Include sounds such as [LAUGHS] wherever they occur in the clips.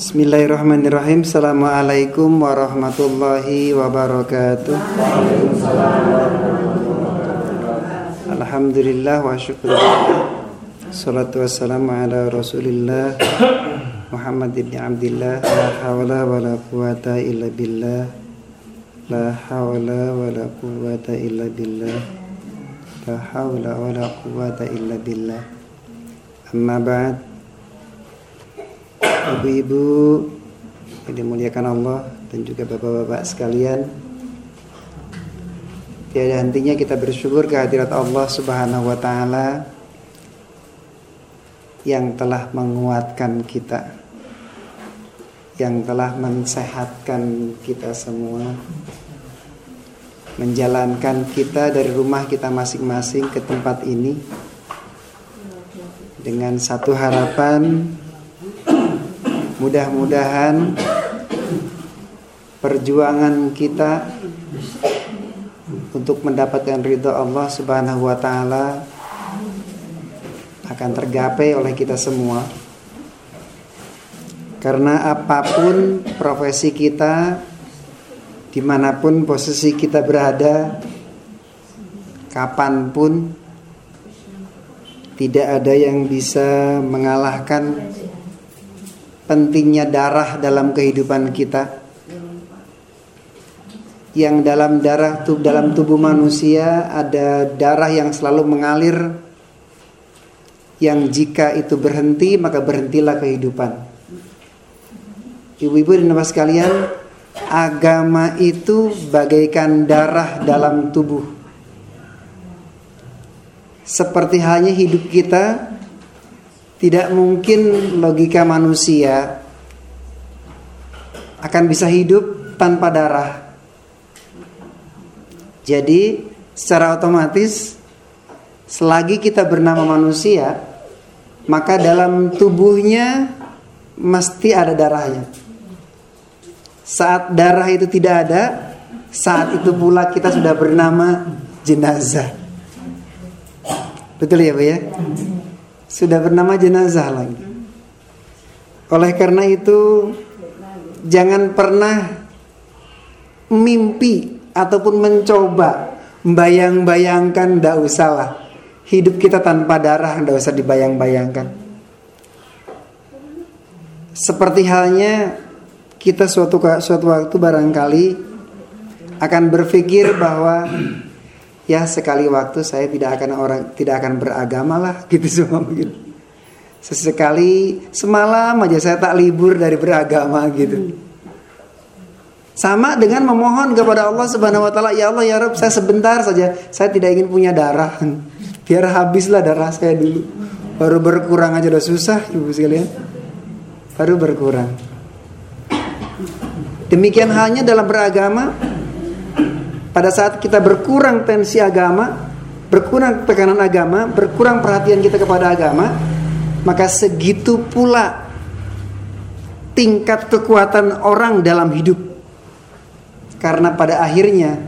Bismillahirrahmanirrahim. Assalamualaikum warahmatullahi wabarakatuh. Alhamdulillah wa syukurullah Salatu wassalamu ala rasulillah Muhammad ibn Abdillah. La hawla wa la quwata illa billah. La hawla wa la quwata illa billah. La hawla wa la quwata illa billah. Amma ba'd Ibu-ibu yang dimuliakan Allah dan juga bapak-bapak sekalian. Tiada hentinya kita bersyukur kehadirat Allah Subhanahu wa taala yang telah menguatkan kita yang telah mensehatkan kita semua menjalankan kita dari rumah kita masing-masing ke tempat ini dengan satu harapan Mudah-mudahan perjuangan kita untuk mendapatkan ridho Allah Subhanahu wa taala akan tergapai oleh kita semua. Karena apa pun profesi kita, di mana pun posisi kita berada, kapan pun tidak ada yang bisa mengalahkan pentingnya darah dalam kehidupan kita. Yang dalam darah dalam tubuh manusia ada darah yang selalu mengalir yang jika itu berhenti maka berhentilah kehidupan. Ibu-ibu dan bapak sekalian agama itu bagaikan darah dalam tubuh. Seperti halnya hidup kita tidak mungkin logika manusia akan bisa hidup tanpa darah. Jadi secara otomatis selagi kita bernama manusia, maka dalam tubuhnya mesti ada darahnya. Saat darah itu tidak ada, saat itu pula kita sudah bernama jenazah. Betul ya, Bu ya? Sudah bernama jenazah lagi. Oleh karena itu jangan pernah mimpi ataupun mencoba membayang-bayangkan tidak usahlah hidup kita tanpa darah tidak usah dibayang-bayangkan. Seperti halnya kita suatu suatu waktu barangkali akan berpikir bahwa ya sekali waktu saya tidak akan orang tidak akan beragama lah [LAUGHS] gitu semua begitu. Sesekali semalam aja saya tak libur dari beragama gitu. Sama dengan memohon kepada Allah Subhanahu wa taala ya Allah ya Rabb saya sebentar saja. Saya tidak ingin punya darah. [LAUGHS] Biar habislah darah saya dulu. Baru berkurang aja udah susah ibu sekalian. Baru berkurang. Demikian halnya dalam beragama pada saat kita berkurang tensi agama, berkurang tekanan agama, berkurang perhatian kita kepada agama, maka segitu pula tingkat kekuatan orang dalam hidup. Karena pada akhirnya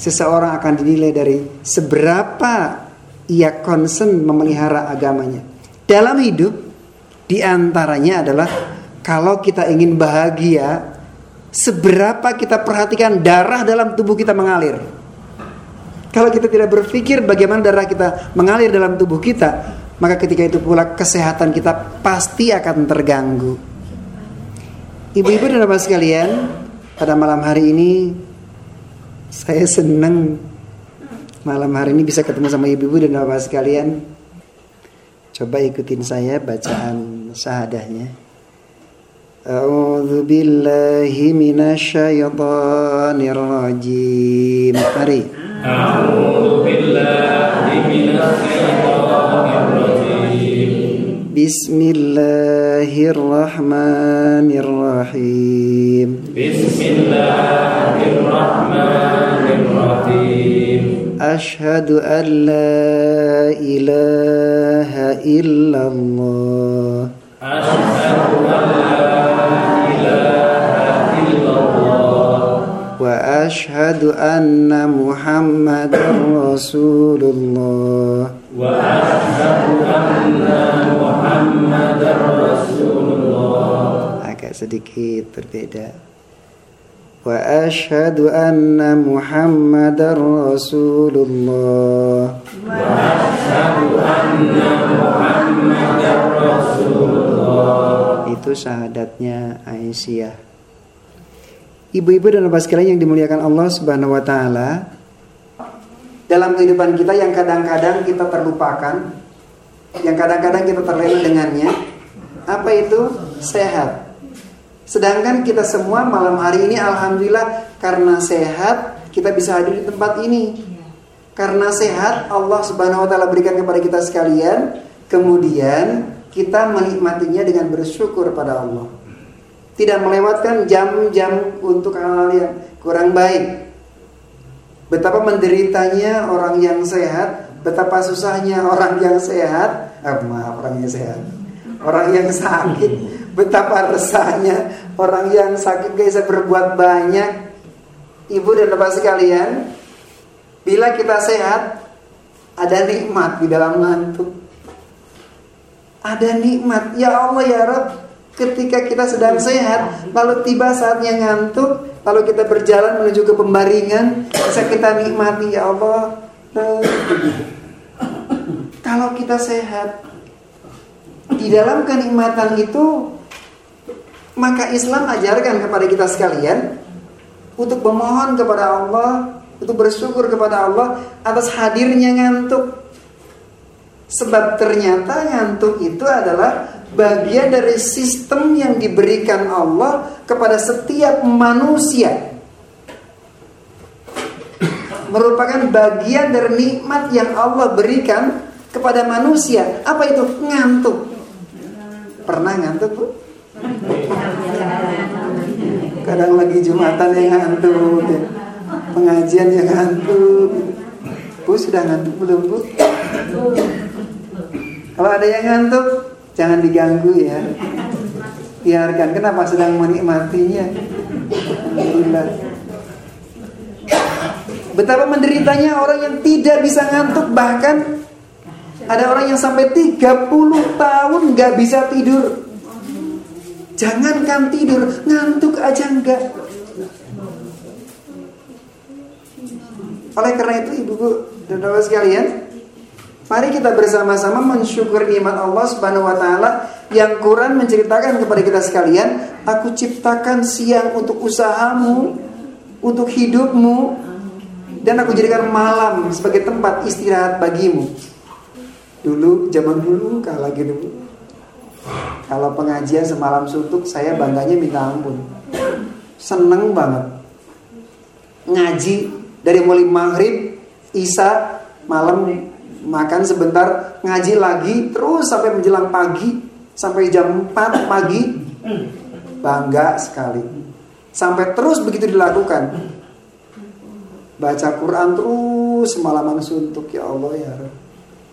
seseorang akan dinilai dari seberapa ia concern memelihara agamanya. Dalam hidup di antaranya adalah kalau kita ingin bahagia seberapa kita perhatikan darah dalam tubuh kita mengalir. Kalau kita tidak berpikir bagaimana darah kita mengalir dalam tubuh kita, maka ketika itu pula kesehatan kita pasti akan terganggu. Ibu-ibu dan bapak sekalian, pada malam hari ini saya senang malam hari ini bisa ketemu sama ibu-ibu dan bapak sekalian. Coba ikutin saya bacaan sahadahnya. أعوذ بالله من الشيطان الرجيم. Mari أعوذ بالله من الشيطان الرجيم. بسم الله الرحمن الرحيم. بسم الله الرحمن الرحيم. أشهد أن لا إله إلا الله. أشهد أن لا واشهد ان محمدا رسول الله واشهد ان محمدا رسول الله agak sedikit berbeda. Wa ashhadu anna Muhammadar Rasulullah. Wa ashhadu anna Muhammadar Rasulullah. Itu syahadatnya Aisyah. Ibu-ibu dan bapak sekalian yang dimuliakan Allah Subhanahu wa taala, dalam kehidupan kita yang kadang-kadang kita terlupakan, yang kadang-kadang kita terlena dengannya, apa itu? Sehat. Sedangkan kita semua malam hari ini alhamdulillah karena sehat kita bisa hadir di tempat ini. Karena sehat Allah Subhanahu wa taala berikan kepada kita sekalian, kemudian kita menikmatinya dengan bersyukur pada Allah. Tidak melewatkan jam-jam untuk hal-hal yang kurang baik. Betapa menderitanya orang yang sehat, betapa susahnya orang yang sehat, eh, maaf orang yang sehat orang yang sakit betapa resahnya orang yang sakit gak bisa berbuat banyak. Ibu dan bapak sekalian bila kita sehat ada nikmat di dalam ngantuk. Ada nikmat. Ya Allah ya Rob ketika kita sedang sehat lalu tiba saatnya ngantuk lalu kita berjalan menuju ke pembaringan bisa kita nikmati ya Allah. Kalau kita sehat di dalam kenikmatan itu maka Islam ajarkan kepada kita sekalian untuk memohon kepada Allah, untuk bersyukur kepada Allah atas hadirnya ngantuk. Sebab ternyata ngantuk itu adalah bagian dari sistem yang diberikan Allah kepada setiap manusia. Merupakan bagian dari nikmat yang Allah berikan kepada manusia. Apa itu? Ngantuk. Pernah ngantuk bu? Kadang lagi jumatan yang ngantuk, ya. pengajian yang ngantuk. Bu sudah ngantuk belum bu? Kalau ada yang ngantuk, jangan diganggu ya. Biarkan. Kenapa sedang menikmatinya? Alhamdulillah. Betapa menderitanya orang yang tidak bisa ngantuk bahkan ada orang yang sampai 30 tahun gak bisa tidur. Jangankan tidur, ngantuk aja enggak. Oleh karena itu ibu-ibu dan bapak sekalian, mari kita bersama-sama mensyukur nikmat Allah Subhanahu wa taala yang Quran menceritakan kepada kita sekalian, aku ciptakan siang untuk usahamu, untuk hidupmu, dan aku jadikan malam sebagai tempat istirahat bagimu. Dulu zaman dulu kalau lagi dulu kalau pengajian semalam suntuk saya bangganya minta ampun. Seneng banget. Ngaji dari mulai maghrib, isya, malam makan sebentar, ngaji lagi terus sampai menjelang pagi sampai jam 4 pagi. Bangga sekali. Sampai terus begitu dilakukan. Baca Quran terus semalaman suntuk ya Allah ya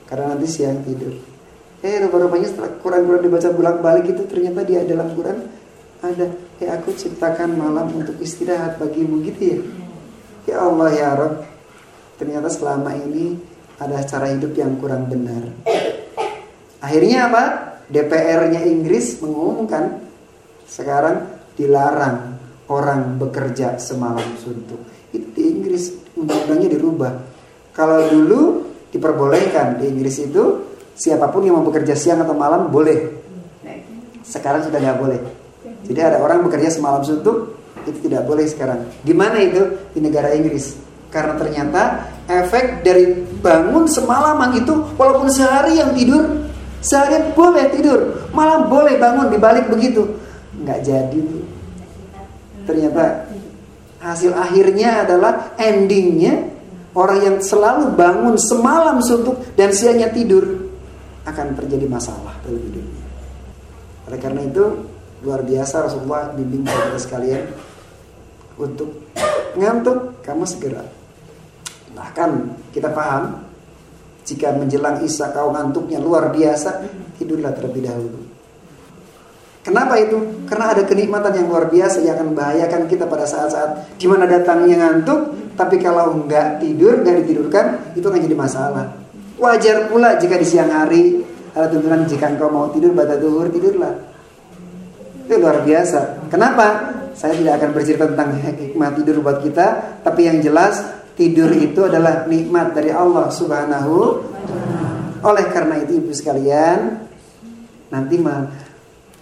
karena nanti siang tidur. Eh rupa-rupanya setelah Quran-Quran dibaca bolak-balik itu ternyata dia dalam Quran ada ya aku ciptakan malam untuk istirahat bagimu gitu ya. Ya Allah ya Rob, ternyata selama ini ada cara hidup yang kurang benar. Akhirnya apa? DPR-nya Inggris mengumumkan sekarang dilarang orang bekerja semalam suntuk. Itu di Inggris undang-undangnya dirubah. Kalau dulu diperbolehkan di Inggris itu siapa pun yang mau bekerja siang atau malam boleh. Sekarang sudah nggak boleh. Jadi ada orang bekerja semalam suntuk itu tidak boleh sekarang. Gimana itu di negara Inggris? Karena ternyata efek dari bangun semalaman itu walaupun sehari yang tidur sehari boleh tidur, malam boleh bangun dibalik begitu. Nggak jadi. Ternyata hasil akhirnya adalah endingnya Orang yang selalu bangun semalam suntuk dan siangnya tidur akan terjadi masalah dalam hidupnya. Oleh karena itu luar biasa Rasulullah bimbing kepada sekalian untuk ngantuk kamu segera. Bahkan kita paham jika menjelang isya kau ngantuknya luar biasa tidurlah terlebih dahulu. Kenapa itu? Karena ada kenikmatan yang luar biasa yang akan membahayakan kita pada saat-saat di mana datangnya ngantuk, tapi kalau nggak tidur, nggak ditidurkan, itu akan jadi masalah. Wajar pula jika di siang hari ada tuntunan jika engkau mau tidur pada duhur tidurlah. Itu luar biasa. Kenapa? Saya tidak akan bercerita tentang hikmah tidur buat kita, tapi yang jelas tidur itu adalah nikmat dari Allah Subhanahu. Oleh karena itu ibu sekalian, nanti mah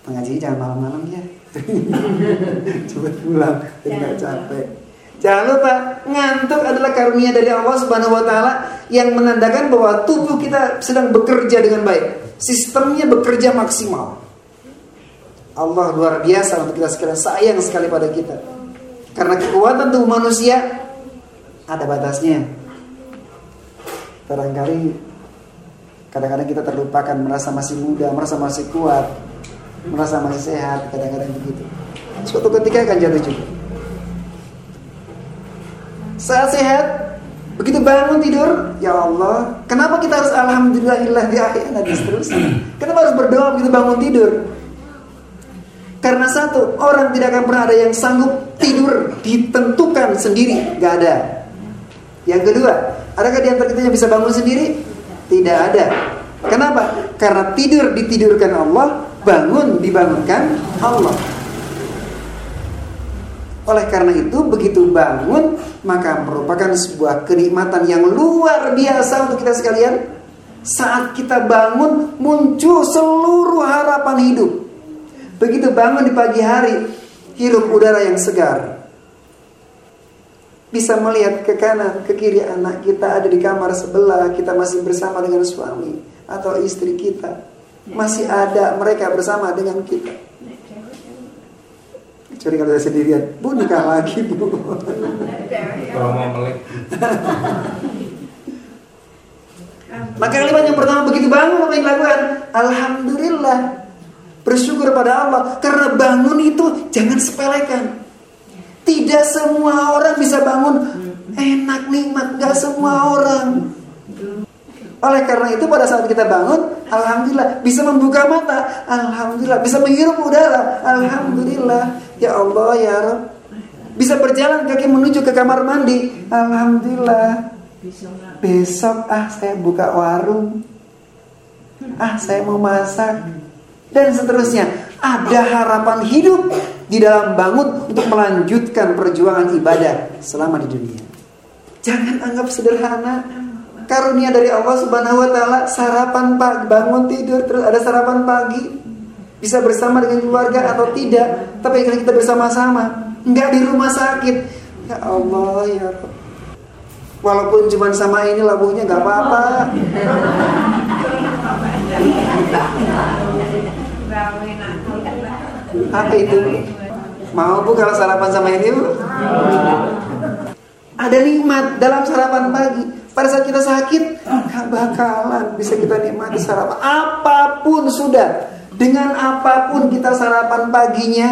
mengaji jangan malam-malam ya. [LAUGHS] Coba pulang, tidak capek. Jangan lupa ngantuk adalah karunia dari Allah Subhanahu wa taala yang menandakan bahwa tubuh kita sedang bekerja dengan baik. Sistemnya bekerja maksimal. Allah luar biasa untuk kita sekalian sayang sekali pada kita. Karena kekuatan tubuh manusia ada batasnya. Barangkali kadang-kadang kita terlupakan merasa masih muda, merasa masih kuat, merasa masih sehat, kadang-kadang begitu. Suatu ketika akan jatuh juga. Saat sehat, begitu bangun tidur, ya Allah, kenapa kita harus alhamdulillah di akhir dan seterusnya? [CLEARS THROAT] Kenapa harus berdoa begitu bangun tidur? Karena satu, orang tidak akan pernah ada yang sanggup tidur ditentukan sendiri, gak ada. Yang kedua, adakah di antara kita yang bisa bangun sendiri? Tidak ada. Kenapa? Karena tidur ditidurkan Allah, bangun dibangunkan Allah. Oleh karena itu, begitu bangun, maka merupakan sebuah kenikmatan yang luar biasa untuk kita sekalian. Saat kita bangun, muncul seluruh harapan hidup. Begitu bangun di pagi hari, hirup udara yang segar. Bisa melihat ke kanan, ke kiri anak kita ada di kamar sebelah, kita masih bersama dengan suami atau istri kita. Masih ada mereka bersama dengan kita. Kecuali kalau saya sendirian, bu nikah [LAUGHS] lagi bu. Kalau mau melek. Maka kalimat yang pertama begitu bangun apa yang dilakukan? Alhamdulillah. Bersyukur pada Allah. Karena bangun itu jangan sepelekan. Tidak semua orang bisa bangun. Enak nikmat. Gak semua orang. Oleh karena itu pada saat kita bangun Alhamdulillah. Bisa membuka mata. Alhamdulillah. Bisa menghirup udara. Alhamdulillah Ya Allah ya Rabb Bisa berjalan kaki menuju ke kamar mandi. Alhamdulillah. Besok ah saya buka warung. Ah saya mau masak. Dan seterusnya. Ada harapan hidup di dalam bangun untuk melanjutkan perjuangan ibadah selama di dunia. Jangan anggap sederhana. Karunia dari Allah Subhanahu wa taala sarapan pagi bangun tidur terus ada sarapan pagi bisa bersama dengan keluarga atau tidak tapi kita bersama-sama nggak di rumah sakit ya Allah ya walaupun cuma sama ini labuhnya nggak apa-apa Apa itu? Mau bu kalau sarapan sama ini bu? Ada nikmat dalam sarapan pagi. Pada saat kita sakit, gak bakalan bisa kita nikmati sarapan. Apa pun sudah. Dengan apa pun kita sarapan paginya.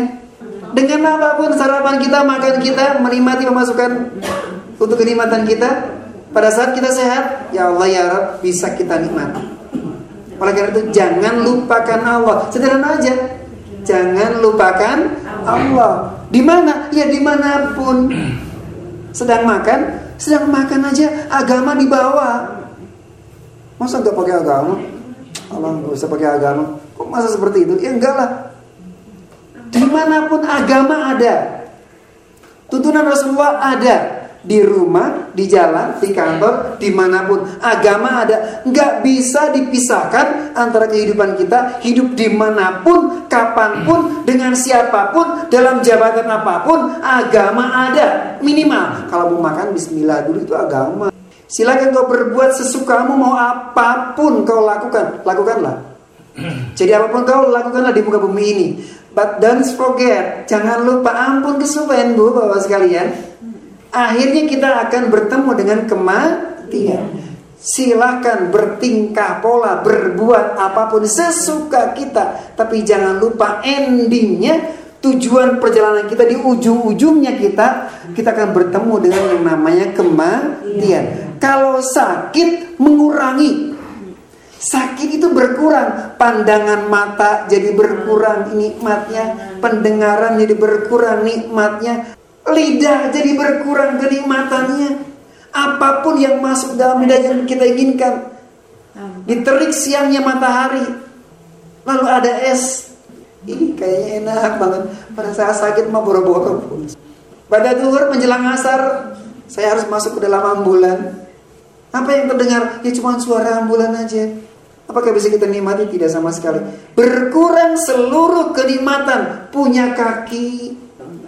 Dengan apa pun sarapan kita, makan kita, menikmati pemasukan untuk kenikmatan kita. Pada saat kita sehat, ya Allah ya Rabb, bisa kita nikmati. Oleh karena itu jangan lupakan Allah. Sederhana aja. Jangan lupakan Allah. Di mana? Ya di mana pun. Sedang makan, sedang makan aja agama dibawa. Masa nggak pakai agama? Allah nggak usah pakai agama. Kok masa seperti itu? Ya enggak lah. Di mana pun agama ada. Tuntunan Rasulullah ada di rumah, di jalan, di kantor, di mana pun agama ada, nggak bisa dipisahkan antara kehidupan kita hidup di mana pun, kapan pun, dengan siapa pun, dalam jabatan apa pun, agama ada minimal. Kalau mau makan Bismillah dulu itu agama. Silakan kau berbuat sesukamu mau apa pun kau lakukan, lakukanlah. [CLEARS THROAT] Jadi apa pun kau lakukanlah di muka bumi ini. But don't forget, jangan lupa ampun kesuwen bu bapak sekalian akhirnya kita akan bertemu dengan kematian. Silahkan bertingkah pola, berbuat apa pun sesuka kita, tapi jangan lupa endingnya tujuan perjalanan kita di ujung-ujungnya kita kita akan bertemu dengan yang namanya kematian. Kalau sakit mengurangi Sakit itu berkurang, pandangan mata jadi berkurang nikmatnya, pendengaran jadi berkurang nikmatnya, Lidah jadi berkurang kenikmatannya. Apa pun yang masuk dalam lidah yang kita inginkan. Diterik siangnya matahari. Lalu ada es. Ini kayaknya enak banget. Pada saat sakit mah boro-boro. Pada duhur menjelang asar, saya harus masuk ke dalam ambulan. Apa yang terdengar? Ya cuma suara ambulan aja. Apakah bisa kita nikmati? Tidak sama sekali. Berkurang seluruh kenikmatan. Punya kaki,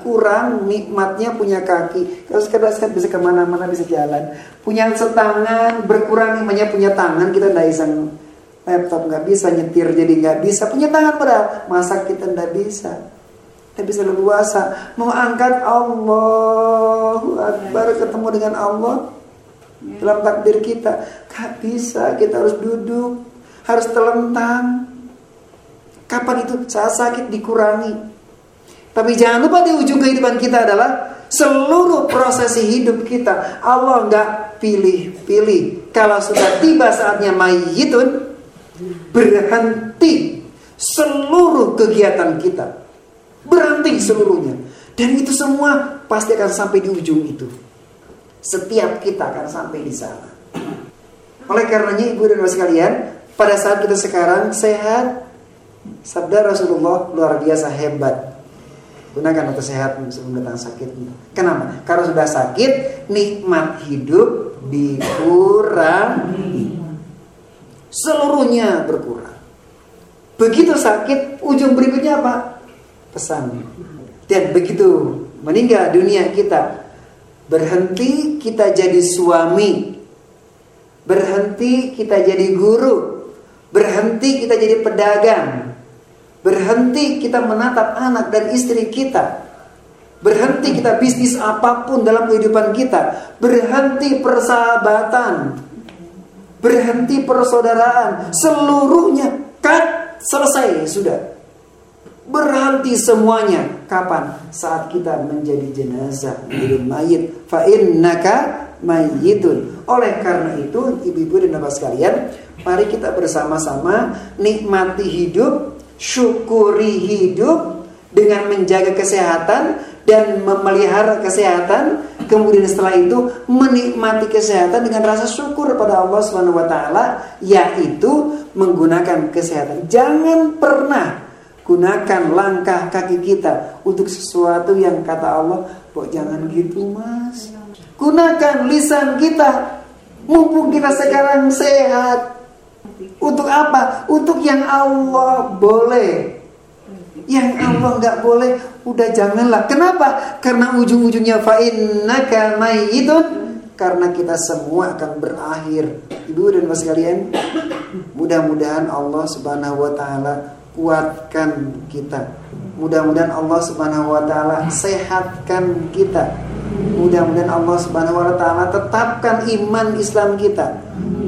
kurang nikmatnya punya kaki. Kalau sekedar saya bisa ke mana-mana bisa jalan. Punya setangan, berkurang nikmatnya punya tangan. Kita tidak bisa laptop nggak bisa nyetir jadi nggak bisa punya tangan pada masak kita nggak bisa kita bisa leluasa mau angkat Allah Akbar ketemu dengan Allah dalam takdir kita gak bisa kita harus duduk harus telentang kapan itu saat sakit dikurangi tapi jangan lupa di ujung kehidupan kita adalah seluruh prosesi hidup kita Allah nggak pilih-pilih kalau sudah tiba saatnya mayitun berhenti seluruh kegiatan kita. Berhenti seluruhnya. Dan itu semua pasti akan sampai di ujung itu. Setiap kita akan sampai di sana. Oleh karenanya ibu dan bapak sekalian, pada saat kita sekarang sehat, sabda Rasulullah luar biasa hebat. Gunakan atau sehat sebelum datang sakit. Kenapa? Karena sudah sakit, nikmat hidup dikurangi seluruhnya berkurang. Begitu sakit, ujung berikutnya apa? Pesan. Dan begitu meninggal dunia kita, berhenti kita jadi suami, berhenti kita jadi guru, berhenti kita jadi pedagang, berhenti kita menatap anak dan istri kita, berhenti kita bisnis apa pun dalam kehidupan kita, berhenti persahabatan, berhenti persaudaraan, seluruhnya kat selesai sudah. Berhenti semuanya. Kapan? Saat kita menjadi jenazah, menjadi mayit. Fa innaka mayyitun. Oleh karena itu, ibu-ibu dan bapak sekalian, mari kita bersama-sama nikmati hidup, syukuri hidup dengan menjaga kesehatan dan memelihara kesehatan. Kemudian setelah itu menikmati kesehatan dengan rasa syukur pada Allah Subhanahu wa taala yaitu menggunakan kesehatan. Jangan pernah gunakan langkah kaki kita untuk sesuatu yang kata Allah kok jangan gitu mas? Gunakan lisan kita. Mumpung kita sekarang sehat untuk apa untuk yang Allah boleh yang Allah nggak boleh, udah janganlah. Kenapa? Karena ujung-ujungnya fa'innaka mayyitun karena kita semua akan berakhir. Ibu dan Bapak sekalian, mudah-mudahan Allah Subhanahu wa taala kuatkan kita. Mudah-mudahan Allah Subhanahu wa taala sehatkan kita. Mudah-mudahan Allah Subhanahu wa taala tetapkan iman Islam kita.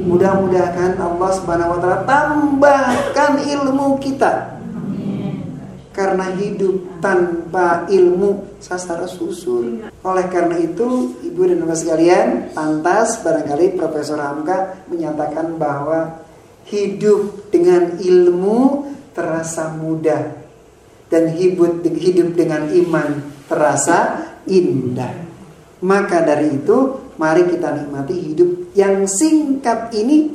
Mudah-mudahan Allah Subhanahu wa taala tambahkan ilmu kita karena hidup tanpa ilmu sasara susul. Oleh karena itu, ibu dan bapak sekalian, pantas barangkali Profesor Hamka menyatakan bahwa hidup dengan ilmu terasa mudah dan hidup dengan iman terasa indah. Maka dari itu, mari kita nikmati hidup yang singkat ini,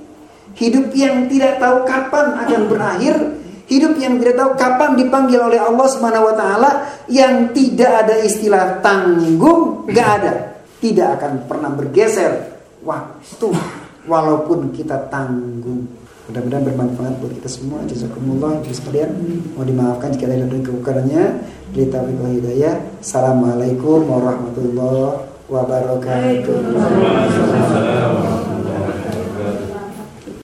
hidup yang tidak tahu kapan akan berakhir Hidup yang tidak tahu kapan dipanggil oleh Allah Subhanahu wa taala yang tidak ada istilah tanggung, nggak ada. Tidak akan pernah bergeser waktu walaupun kita tanggung. Mudah-mudahan bermanfaat buat kita semua. Jazakumullah Terus sekalian. Mau dimaafkan jika ada kekurangannya. Kita hidayah. Assalamualaikum warahmatullahi wabarakatuh.